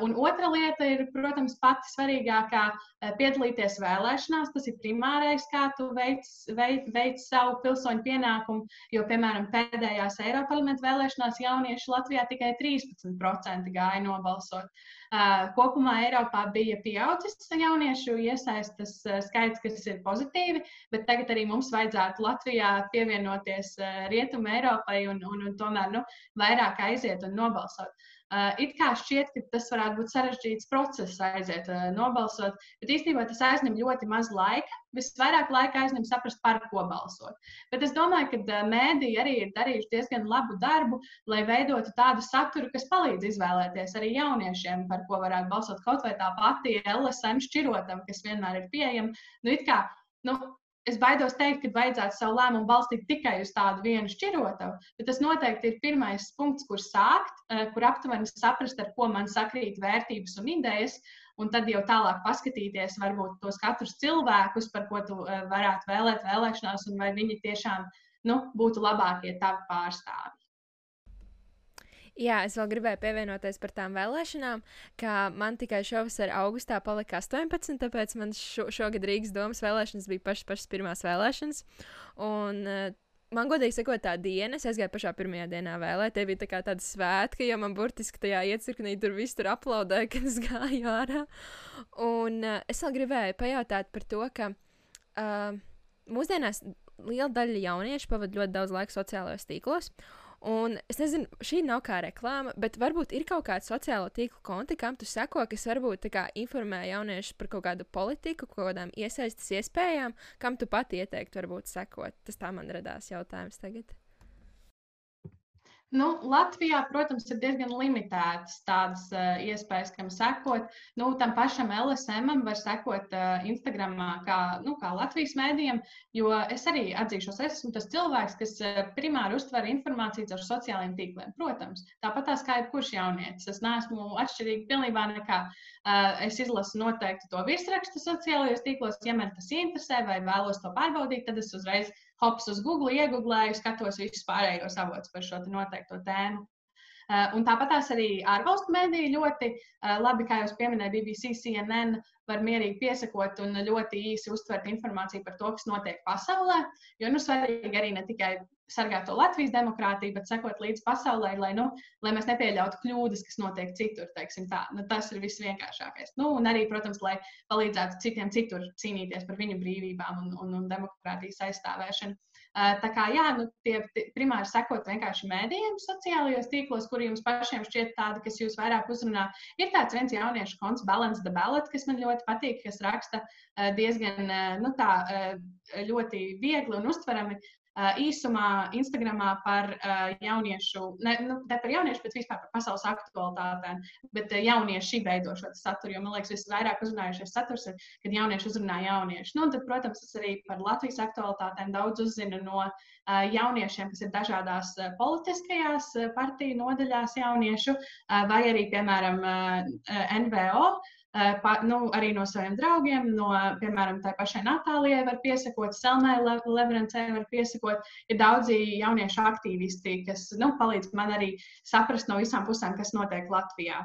un otra lieta ir, protams, pati svarīgākā uh, - piedalīties vēlēšanās. Tas ir primārais, kā tu veic, veic, veic savu pilsoņu pienākumu. Jo, piemēram, pēdējās Eiropas parlamenta vēlēšanās jaunieši Latvijā tikai 13% gāja nobalsot. Uh, kopumā Eiropā bija pieaudzis jauniešu iesaistas skaits, kas ir pozitīvi, bet tagad arī mums vajadzētu Latvijā pievienoties Rietumu Eiropai un, un, un tomēr nu, vairāk aiziet un nobalsot. Uh, it kā šķiet, ka tas varētu būt sarežģīts process, aiziet, uh, nobalsot, bet īstenībā tas aizņem ļoti maz laika. Visvairāk laika aizņem saprast, par ko balsot. Bet es domāju, ka uh, mēdīji arī ir darījuši diezgan labu darbu, lai veidotu tādu saturu, kas palīdz izvēlēties arī jauniešiem, par ko varētu balsot. Kaut vai tā pati LSM šķirotam, kas vienmēr ir pieejama. Nu, kā, nu, es baidos teikt, ka vajadzētu savu lēmumu balstīt tikai uz tādu vienu šķirotavu, bet tas noteikti ir pirmais punkts, kur sākt, eh, kur aptuveni saprast, ar ko man sakrīt vērtības un idejas, un tad jau tālāk paskatīties varbūt tos katrus cilvēkus, par ko tu eh, varētu vēlēt vēlēšanās, un vai viņi tiešām nu, būtu labākie tavi pārstāvi. Jā, es vēl gribēju pievienoties par tām vēlēšanām, ka man tikai šovasar augustā palika 18, tāpēc man šo, šogad Rīgas domas vēlēšanas bija pašas, pašas pirmās vēlēšanas. Un, uh, Man godīgi sakot, tā diena, es aizgāju pašā pirmajā dienā vēlēt, tie bija tā kā tāda svētka, jo man burtiski tajā iecirknī tur viss tur aplaudēja, <laughs> kad es gāju ārā. Un uh, es vēl gribēju pajautāt par to, ka uh, mūsdienās liela daļa jauniešu pavada ļoti daudz laika sociālajos tīklos. Un es nezinu, šī nav kā reklāma, bet varbūt ir kaut kāda sociālo tīklu konti, kam tu seko, kas varbūt kā, informē jauniešus par kaut kādu politiku, kaut kādām iesaistas iespējām, kam tu pati ieteiktu, varbūt sekot. Tas tā man radās jautājums tagad. Nu, Latvijā, protams, ir diezgan limitētas tādas uh, iespējas, kam sekot. Nu, tam pašam LSM var sekot uh, Instagram, kā, nu, kā Latvijas mēdījiem, jo es arī atzīšos, es esmu tas cilvēks, kas uh, primāri uztver informāciju caur sociālajiem tīkliem. Protams, tāpat tās kā jebkurš jaunietis. Es neesmu atšķirīgi pilnībā nekā. Uh, es izlasu noteikti to virsrakstu sociālajos tīklos, ja man tas interesē vai vēlos to pārbaudīt, tad es uzreiz hops uz Google, iegūlēju, skatos visus pārējos avotus par šo noteikto tēmu. Uh, un tāpat arī ārvalstu mēdīji ļoti uh, labi, kā jūs pieminējāt, BBC, CNN var mierīgi piesakot un ļoti īsi uztvert informāciju par to, kas notiek pasaulē. Jo nu, svarīgi arī ne tikai sargāt to Latvijas demokrātiju, bet sekot līdzi pasaulē, lai, nu, lai mēs nepieļautu kļūdas, kas notiek citur. Nu, tas ir viss vienkāršākais. Nu, un arī, protams, lai palīdzētu citiem citur cīnīties par viņu brīvībām un, un, un demokrātijas aizstāvēšanu. Tā kā jā, nu, tie primāri sekot vienkārši mēdījiem, sociālajos tīklos, kuriem jums pašiem šķiet tādi, kas jūs vairāk uzrunā. Ir tāds viens jauniešu konts, Balance the Ballot, kas man ļoti patīk, kas raksta diezgan nu, tā, ļoti viegli un uztverami īsumā Instagramā par jauniešu, ne, nu, ne par jauniešu, bet vispār par pasaules aktualitātēm. Bet jaunieši veido šo saturu, jo man liekas, visvairāk uzrunājušies saturs ir, kad jaunieši uzrunā jauniešu. Nu, tad, protams, es arī par Latvijas aktualitātēm daudz uzzinu no jauniešiem, kas ir dažādās politiskajās partiju nodaļās jauniešu, vai arī, piemēram, NVO. Eh, nu, arī no saviem draugiem, no, piemēram, tā pašai Natālijai var piesakot, Selmai Leverencei var piesakot. Ir daudzi jauniešu aktīvisti, kas nu, palīdz man arī saprast no visām pusēm, kas notiek Latvijā.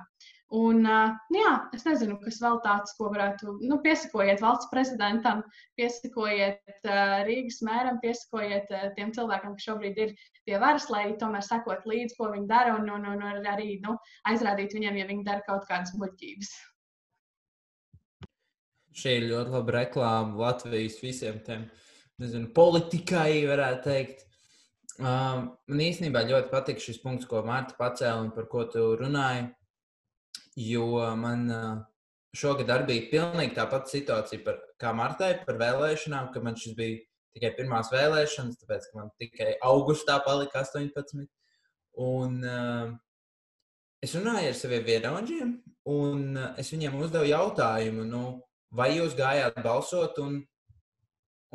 Un, uh, jā, es nezinu, kas vēl tāds, ko varētu nu, piesakojiet valsts prezidentam, piesakojiet uh, Rīgas mēram, piesakojiet tiem cilvēkiem, kas šobrīd ir pie varas, lai tomēr sekot līdzi, ko viņi dara, un, un, un arī nu, aizrādīt viņiem, ja viņi dara kaut kādas muļķības. Šī ir ļoti laba reklāma Latvijas visiem tiem nezinu, politikai, varētu teikt. Um, man īstenībā ļoti patīk šis punkts, ko Mārta pacēla un par ko tu runāji. Jo man uh, šogad arī bija pilnīgi tā pati situācija par, kā Martai par vēlēšanām, ka man šis bija tikai pirmās vēlēšanas, tāpēc ka man tikai augustā palika 18. Un, uh, es runāju ar saviem vienaudžiem, un uh, es viņiem uzdevu jautājumu, nu, vai jūs gājāt balsot, un,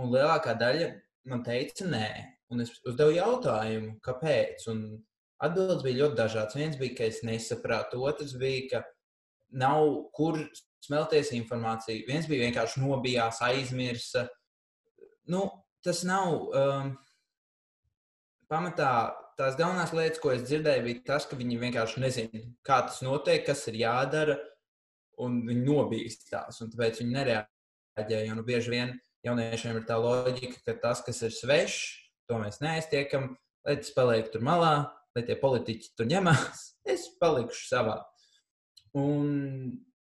un lielākā daļa man teica, nē. Un es uzdevu jautājumu, kāpēc. Un atbildes bija ļoti dažādas. Viens bija, ka es nesapratu, otrs bija, ka nav kur smelties informāciju. Viens bija vienkārši nobijās, aizmirsa. Nu, tas nav. Um, pamatā tās galvenās lietas, ko es dzirdēju, bija tas, ka viņi vienkārši nezina, kā tas notiek, kas ir jādara, un viņi nobīstās. Tāpēc viņi nereaģēja. Jo nu, bieži vien jauniešiem ir tā loģika, ka tas, kas ir svešs, to mēs neaiztiekam, lai tas paliek tur malā, lai tie politiķi tur ņemās. <laughs> Es palikšu savā. Un,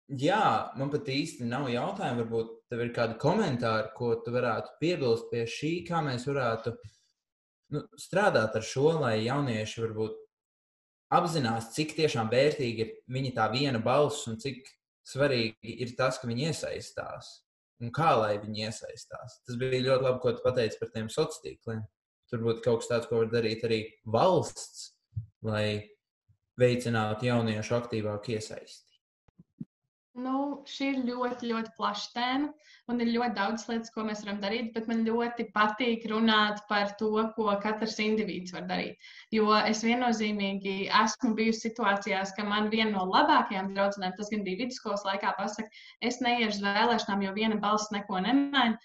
jā, man pat īsti nav jautājumu. Varbūt tev ir kādi komentāri, ko tu varētu piebilst pie šī, kā mēs varētu nu, strādāt ar šo, lai jaunieši varbūt apzinās, cik tiešām vērtīgi ir viņa tā viena balss un cik svarīgi ir tas, ka viņi iesaistās. Un kā lai viņi iesaistās. Tas bija ļoti labi, ko tu pateici par tiem sociāliem tīkliem. Tur būtu kaut kas tāds, ko var darīt arī valsts, lai veicinātu jauniešu aktīvāku iesaisti. Nu, šī ir ļoti, ļoti plaša tēma, un ir ļoti daudz lietas, ko mēs varam darīt. Bet man ļoti patīk runāt par to, ko katrs indivīds var darīt. Jo es viennozīmīgi esmu bijusi situācijās, ka man viena no labākajām draudzenēm, tas gan bija vidusskolas laikā, pasakā, es neiešu uz vēlēšanām, jo viena balss neko nemaina.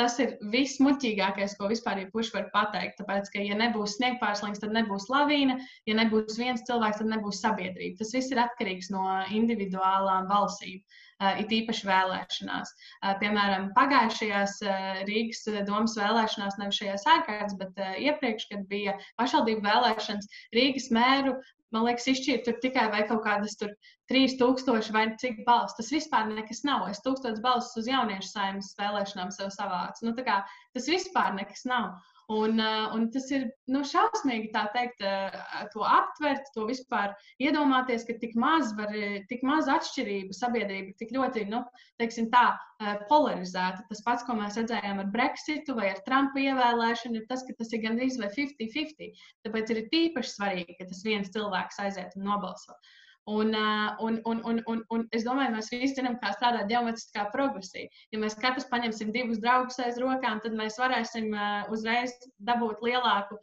Tas ir viss muļķīgākais, ko vispār jebkurš var pateikt. Tāpēc, ka, ja nebūs sniegpārslings, tad nebūs lavīna, ja nebūs viens cilvēks, tad nebūs sabiedrība. Tas viss ir atkarīgs no individuālām balsīm. Uh, it īpaši vēlēšanās. Uh, piemēram, pagājušajās uh, Rīgas domas vēlēšanās, nevis šajās ārkārtas, bet iepriekš, kad bija pašvaldību vēlēšanas, Rīgas mēru man liekas, izšķirt tur tikai vai kaut kādas tur 3000 vai cik balss. Tas vispār nekas nav. Es tūkstotis balsis uz jauniešu saimnes vēlēšanām sev savācu. Nu, kā, tas vispār nekas nav. Un, uh, un tas ir nu, šausmīgi tā teikt, uh, to aptvert, to vispār iedomāties, ka tik maz, var, tik maz atšķirība sabiedrība, tik ļoti nu, teiksim, tā, uh, polarizēta. Tas pats, ko mēs redzējām ar Brexitu vai ar Trumpa ievēlēšanu, ir tas, ka tas ir gandrīz vai 50-50. Tāpēc ir tīpaši svarīgi, ka tas viens cilvēks aiziet un nobalso. Un, un, un, un, un, un es domāju, mēs visi zinām, kā strādā geometriskā progresija. Ja mēs katrs paņemsim divus draugus aiz rokām, tad mēs varēsim uzreiz dabūt lielāku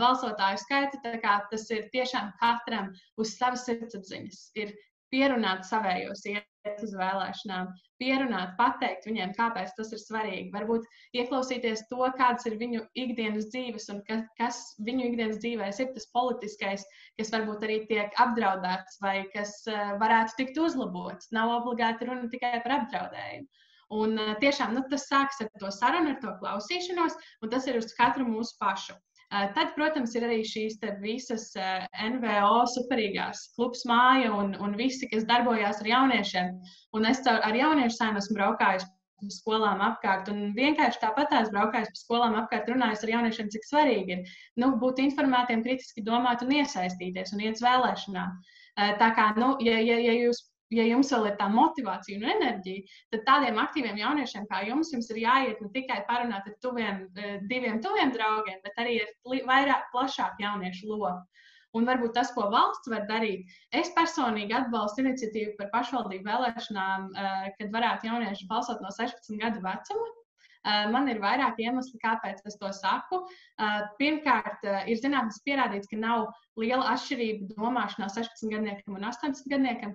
balsotāju skaitu. Tas ir tiešām katram uz savas sirdsapziņas. Ir pierunāt savējos, iet uz vēlēšanām, pierunāt, pateikt viņiem, kāpēc tas ir svarīgi. Varbūt ieklausīties to, kādas ir viņu ikdienas dzīves un ka, kas viņu ikdienas dzīvēs ir tas politiskais, kas varbūt arī tiek apdraudēts vai kas uh, varētu tikt uzlabots. Nav obligāti runa tikai par apdraudējumu. Un uh, tiešām nu, tas sākas ar to sarunu, ar to klausīšanos, un tas ir uz katru mūsu pašu. Eh, tad, protams, ir arī šīs visas eh, NVO superīgās klubs māja un, un visi, kas darbojās ar jauniešiem. Un es ar jauniešu saimnu esmu braukājis pa skolām apkārt. Un vienkārši tāpat tās braukājis pa skolām apkārt, runājot ar jauniešiem, cik svarīgi ir nu, būt informētiem, kritiski domāt un iesaistīties un iet uz vēlēšanām. Eh, tā kā, nu, ja, ja, ja jūs ja jums vēl ir tā motivācija un enerģija, tad tādiem aktīviem jauniešiem kā jums, jums ir jāiet ne tikai parunāt ar tuviem, eh, diviem tuviem draugiem, bet arī ar vairāk, plašāku jauniešu loku. Un varbūt tas, ko valsts var darīt, es personīgi atbalstu iniciatīvu par pašvaldību vēlēšanām, eh, kad varētu jaunieši balsot no 16 gadu vecuma. Eh, man ir vairāk iemesli, kāpēc es to saku. Pirmkārt, ir zināms pierādīts, ka nav liela atšķirība domāšanā 16 gadniekam un 18 gadniekam,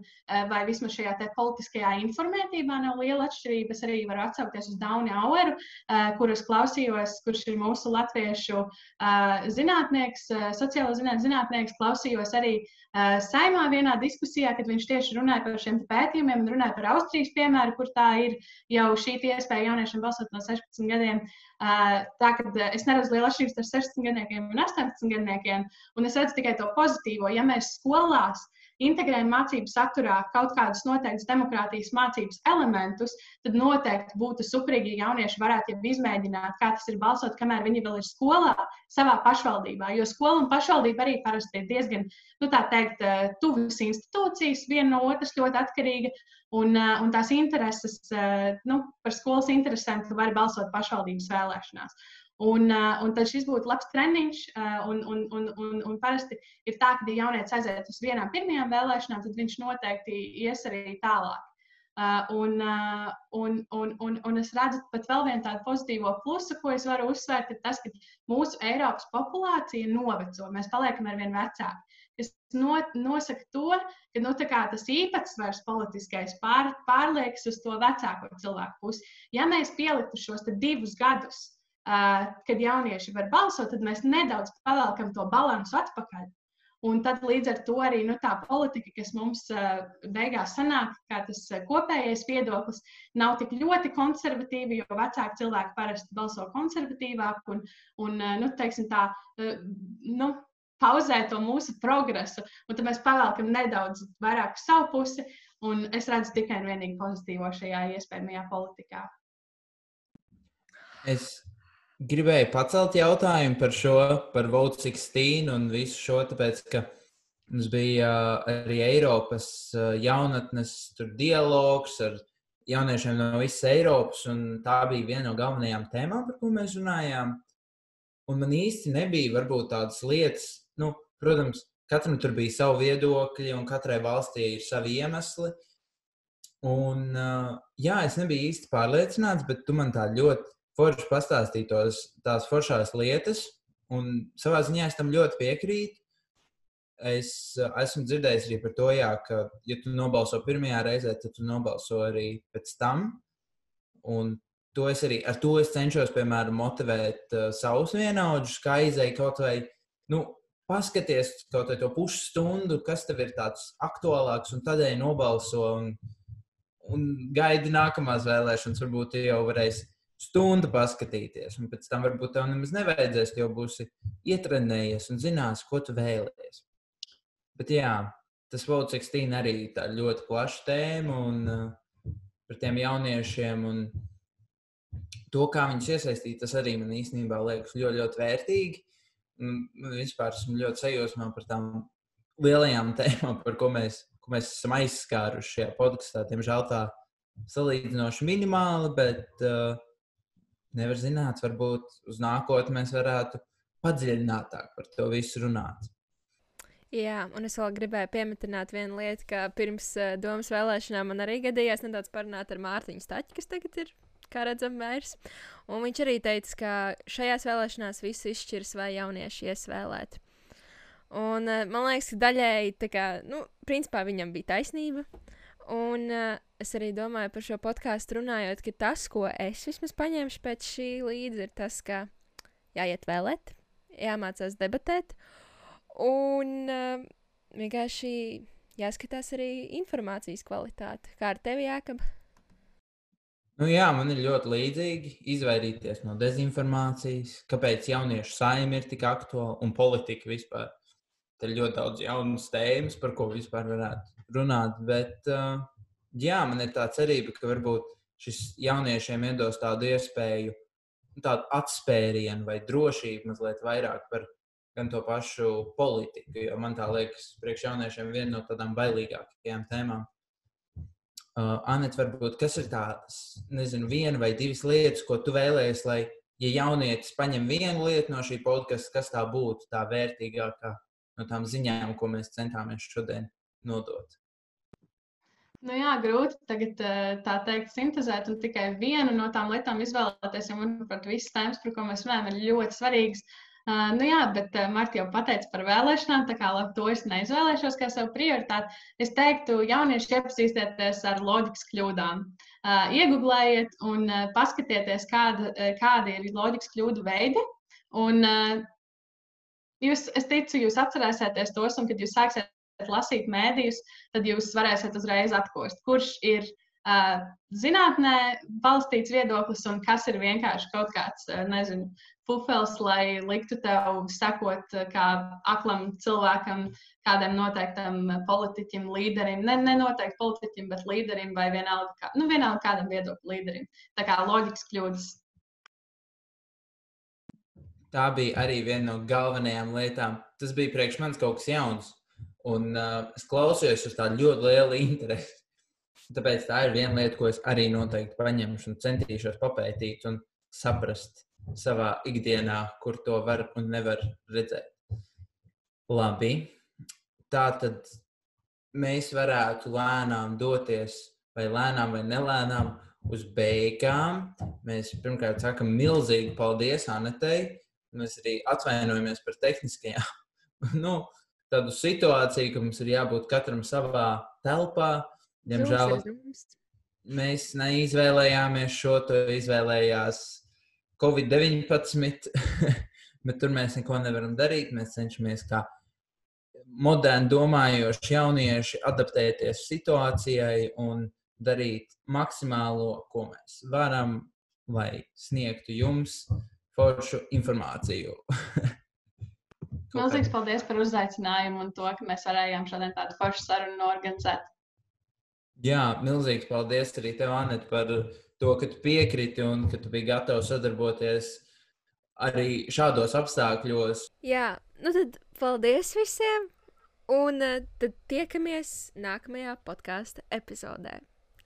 vai vismaz šajā politiskajā informētībā nav liela atšķirība. Es arī varu atsaukties uz Dauni Aueru, kurus klausījos, kurš ir mūsu latviešu zinātnieks, sociālo zinātņu zinātnieks, klausījos arī saimā vienā diskusijā, kad viņš tieši runāja par šiem pētījumiem un runāja par Austrijas piemēru, kur tā ir jau šī iespēja jauniešiem balsot no 16 gadiem. Tā kā es neredzu lielu atšķirību starp 16 gadniekiem un 18 gadniekiem, un es redzu tikai to pozitīvo. Ja mēs skolās integrējam mācību saturā kaut kādus noteiktus demokrātijas mācības elementus, tad noteikti būtu superīgi, ja jaunieši varētu jau izmēģināt, kā tas ir balsot, kamēr viņi vēl ir skolā, savā pašvaldībā. Jo skola un pašvaldība arī parasti ir diezgan, nu tā teikt, tuvas institūcijas, viena no otras ļoti atkarīga. Un, un tās intereses, nu, par skolas interesēm, tu vari balsot pašvaldības vēlēšanās. Un, uh, un tad šis būtu labs treniņš. Uh, un, un, un, un, un parasti ir tā, ka, ja jaunietis aiziet uz vienām pirmajām vēlēšanām, tad viņš noteikti ies arī tālāk. Uh, un, uh, un, un, un, un es redzu pat vēl vienu tādu pozitīvo plusu, ko es varu uzsvērt, ir tas, ka mūsu Eiropas populācija noveco. Mēs paliekam ar vien vecāki. Tas no, nosaka to, ka nu, tas īpatsvars politiskais pār, pārliekas uz to vecāko cilvēku pusi. Ja mēs pieliktu šos divus gadus, kad jaunieši var balsot, tad mēs nedaudz pavelkam to balansu atpakaļ. Un tad līdz ar to arī nu, tā politika, kas mums uh, beigās sanāk, kā tas uh, kopējais viedoklis, nav tik ļoti konservatīva, jo vecāki cilvēki parasti balso konservatīvāk un, un nu, teiksim, tā, nu, pauzē to mūsu progresu. Un tad mēs pavēlkam nedaudz vairāk savu pusi, un es redzu tikai un vienīgi pozitīvo šajā iespējamajā politikā. Es gribēju pacelt jautājumu par šo, par Vote 16 un visu šo, tāpēc, ka mums bija arī Eiropas jaunatnes dialogs ar jauniešiem no visas Eiropas, un tā bija viena no galvenajām tēmām, par ko mēs runājām. Un man īsti nebija varbūt tādas lietas, nu, protams, katram tur bija savi viedokļi, un katrai valstī ir savi iemesli. Un, jā, es nebiju īsti pārliecināts, bet tu man tā ļoti forši pastāstīt tos, tās foršās lietas, un savā ziņā es tam ļoti piekrītu. Es esmu dzirdējis arī par to, jā, ka, ja tu nobalso pirmajā reizē, tad tu nobalso arī pēc tam. Un to es arī ar to es cenšos, piemēram, motivēt uh, savus vienaudžus, kā izēja kaut vai, nu, paskaties kaut vai to pusstundu, kas tev ir tāds aktuālāks, un tādēļ nobalso un, un gaidi nākamās vēlēšanas. Varbūt jau varēs stundu paskatīties, un pēc tam varbūt tev nemaz nevajadzēs, jo būsi ietrenējies un zinās, ko tu vēlējies. Bet jā, tas Vaucikstīna arī tā ļoti plaša tēma un uh, par tiem jauniešiem un to, kā viņus iesaistīt, tas arī man īstenībā liekas ļoti, ļoti vērtīgi. Un vispār esmu ļoti sajūsmā par tām lielajām tēmām, par ko mēs, ko mēs esam aizskāruši šajā podkāstā. Diemžēl tā salīdzinoši minimāli, bet uh, nevar zināt, varbūt uz nākotnē mēs varētu padziļinātāk par to visu runāt. Jā, un es vēl gribēju pieminēt vienu lietu, ka pirms uh, domas vēlēšanām man arī gadījās nedaudz parunāt ar Mārtiņu Staķi, kas tagad ir, kā redzam, mērs. Un viņš arī teica, ka šajās vēlēšanās viss izšķirs, vai jaunieši iesvēlēt. Un uh, man liekas, ka daļēji, kā, nu, principā viņam bija taisnība. Un uh, es arī domāju par šo podkāstu runājot, ka tas, ko es vismaz paņēmu pēc šī līdzi, ir tas, ka jāiet vēlēt, jāmācās debatēt un uh, vienkārši jāskatās arī informācijas kvalitāte. Kā ar tevi, Jākab? Nu jā, man ir ļoti līdzīgi izvairīties no dezinformācijas, kāpēc jauniešu saime ir tik aktuāla un politika vispār. Tur ir ļoti daudz jaunas tēmas, par ko vispār varētu runāt. Bet uh, jā, man ir tā cerība, ka varbūt šis jauniešiem iedos tādu iespēju, tādu atspērienu vai drošību mazliet vairāk par gan to pašu politiku. Jo man tā liekas, priekš jauniešiem viena no tādām bailīgākajām tēmām. Uh, Anet, varbūt kas ir tādas, nezinu, viena vai divas lietas, ko tu vēlējies, lai, ja jaunietis paņem vienu lietu no šī podkāsta, kas tā būtu tā vērtīgākā no tām ziņām, ko mēs centāmies šodien nodot? Nu jā, grūti tagad eh, tā teikt, sintēzēt un tikai vienu no tām lietām izvēlēties. Jo, manuprāt, visas tēmas, par ko mēs runājam, ir ļoti svarīgas. Uh, nu jā, bet uh, Marta jau pateica par vēlēšanām, tā kā labi, to es neizvēlēšos kā savu prioritāti. Es teiktu, jaunieši iepazīstieties ar loģikas kļūdām. Uh, iegūlējiet un uh, paskatieties, kāda, kādi ir loģikas kļūdu veidi. Un, uh, jūs, es ticu, jūs atcerēsieties tos, un kad jūs sāksiet lasīt mēdījus, tad jūs varēsiet uzreiz atkost, kurš ir uh, zinātnē balstīts viedoklis un kas ir vienkārši kaut kāds, uh, nezinu, pufels, lai liktu tev sekot kā aklam cilvēkam, kādam noteiktam politiķim, līderim, ne, ne noteikti politiķim, bet līderim vai vienalga, kā, nu, vienalga kādam viedokļu līderim. Tā kā loģikas kļūdas. Tā bija arī viena no galvenajām lietām. Tas bija priekš manis kaut kas jauns. Un uh, es klausījos uz tādu ļoti lielu interesi. Tāpēc tā ir viena lieta, ko es arī noteikti paņemšu un centīšos papētīt un saprast savā ikdienā, kur to var un nevar redzēt. Labi. Tā tad mēs varētu lēnām doties, vai lēnām, vai nelēnām, uz beigām. Mēs pirmkārt sakām milzīgi paldies Anetei. Mēs arī atvainojamies par tehniskajām <laughs> nu, tādu situāciju, ka mums ir jābūt katram savā telpā. Diemžēl mēs neizvēlējāmies šo, to izvēlējās Covid-19, <laughs> bet tur mēs neko nevaram darīt. Mēs cenšamies kā moderni domājoši jaunieši adaptēties situācijai un darīt maksimālo, ko mēs varam, lai sniegtu jums foršu informāciju. <laughs> Milzīgs paldies par uzaicinājumu un to, ka mēs varējām šodien tādu foršu sarunu organizēt. Jā, milzīgs paldies arī tev, Anet, par to, ka tu piekriti un ka tu biji gatavs sadarboties arī šādos apstākļos. Jā, nu tad paldies visiem! Un uh, tad tiekamies nākamajā podkāstu epizodē.